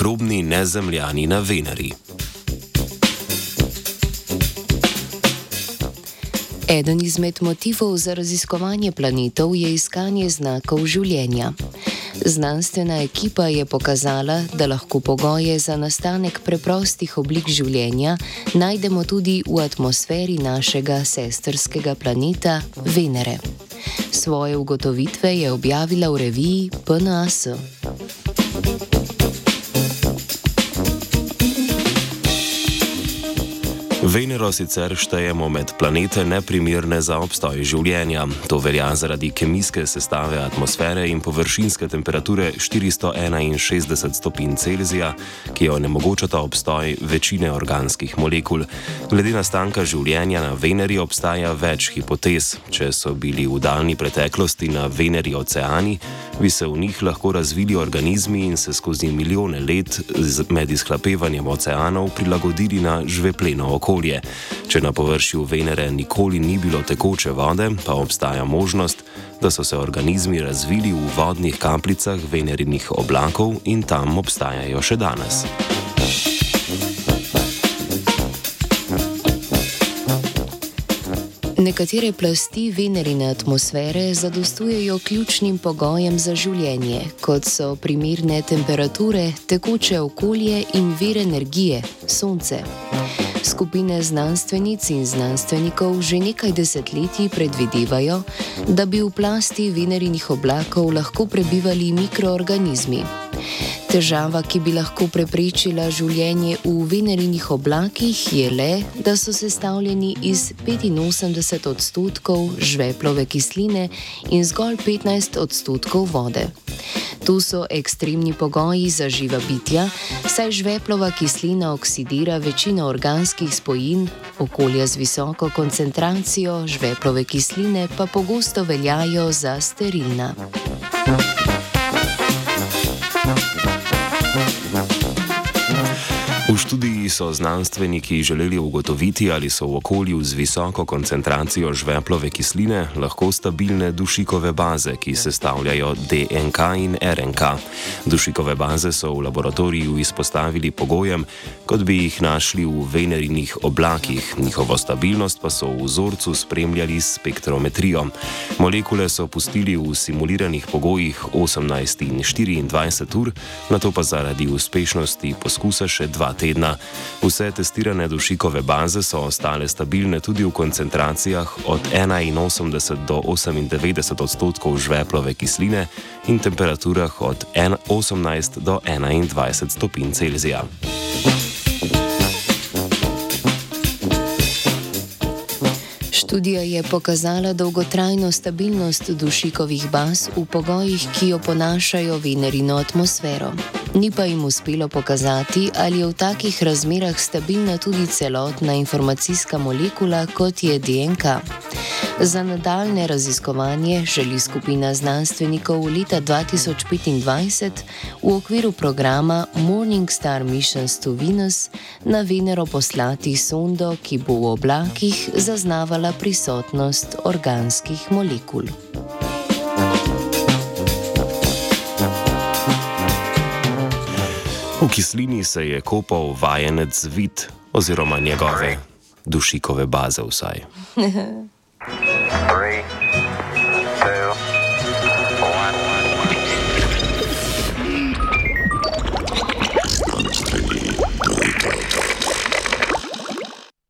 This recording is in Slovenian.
Mikrobni nezemljani na Veneri. Eden izmed motivov za raziskovanje planetov je iskanje znakov življenja. Znanstvena ekipa je pokazala, da lahko pogoje za nastanek preprostih oblik življenja najdemo tudi v atmosferi našega sestrskega planeta Venere. Svoje ugotovitve je objavila v reviji PNAS. Venero sicer štejemo med planete neprimerne za obstoj življenja. To velja zaradi kemijske sestave atmosfere in površinske temperature 461 stopinj Celzija, ki jo onemogočata obstoj večine organskih molekul. Glede nastanka življenja na Veneri obstaja več hipotez. Če so bili v daljni preteklosti na Veneri oceani, bi se v njih lahko razvili organizmi in se skozi milijone let med izhlapevanjem oceanov prilagodili na žvepleno okolje okolje. Če na površju Venere nikoli ni bilo tekoče vode, pa obstaja možnost, da so se organizmi razvili v vodnih kapljicah venerinih oblakov in tam obstajajo še danes. Nekatere plasti venerine atmosfere zadostujejo ključnim pogojem za življenje, kot so primirne temperature, tekoče okolje in vir energije, sonce. Skupine znanstvenic in znanstvenikov že nekaj desetletij predvidevajo, da bi v plasti venerinih oblakov lahko prebivali mikroorganizmi. Težava, ki bi lahko preprečila življenje v venerinih oblakih, je le, da so sestavljeni iz 85 odstotkov žveplove kisline in zgolj 15 odstotkov vode. Tu so ekstremni pogoji za živa bitja, saj žveplova kislina oksidira večino organskih spojin, okolja z visoko koncentracijo žveplove kisline pa pogosto veljajo za sterilna. V študiji so znanstveniki želeli ugotoviti, ali so v okolju z visoko koncentracijo žveplove kisline lahko stabilne dušikove baze, ki sestavljajo DNK in RNK. Dušikove baze so v laboratoriju izpostavili pogojem, kot bi jih našli v venerinih oblakih, njihovo stabilnost pa so v vzorcu spremljali s spektrometrijo. Molekule so pustili v simuliranih pogojih 18 in 24 ur, na to pa zaradi uspešnosti poskusa še 2 tedna. Vse testirane dušikove baze so ostale stabilne tudi v koncentracijah od 81 do 98 odstotkov žveplove kisline in temperaturah od 18 do 21 stopinj Celzija. Študija je pokazala dolgotrajno stabilnost dušikovih baz v pogojih, ki jo ponašajo venerino atmosfero ni pa jim uspelo pokazati, ali je v takih razmerah stabilna tudi celotna informacijska molekula, kot je DNK. Za nadaljne raziskovanje želi skupina znanstvenikov leta 2025 v okviru programa Morning Star Missions to Venus na Venero poslati sondo, ki bo v oblakih zaznavala prisotnost organskih molekul. V kislini se je kopal vajenec vid oziroma njegove dušikove baze vsaj.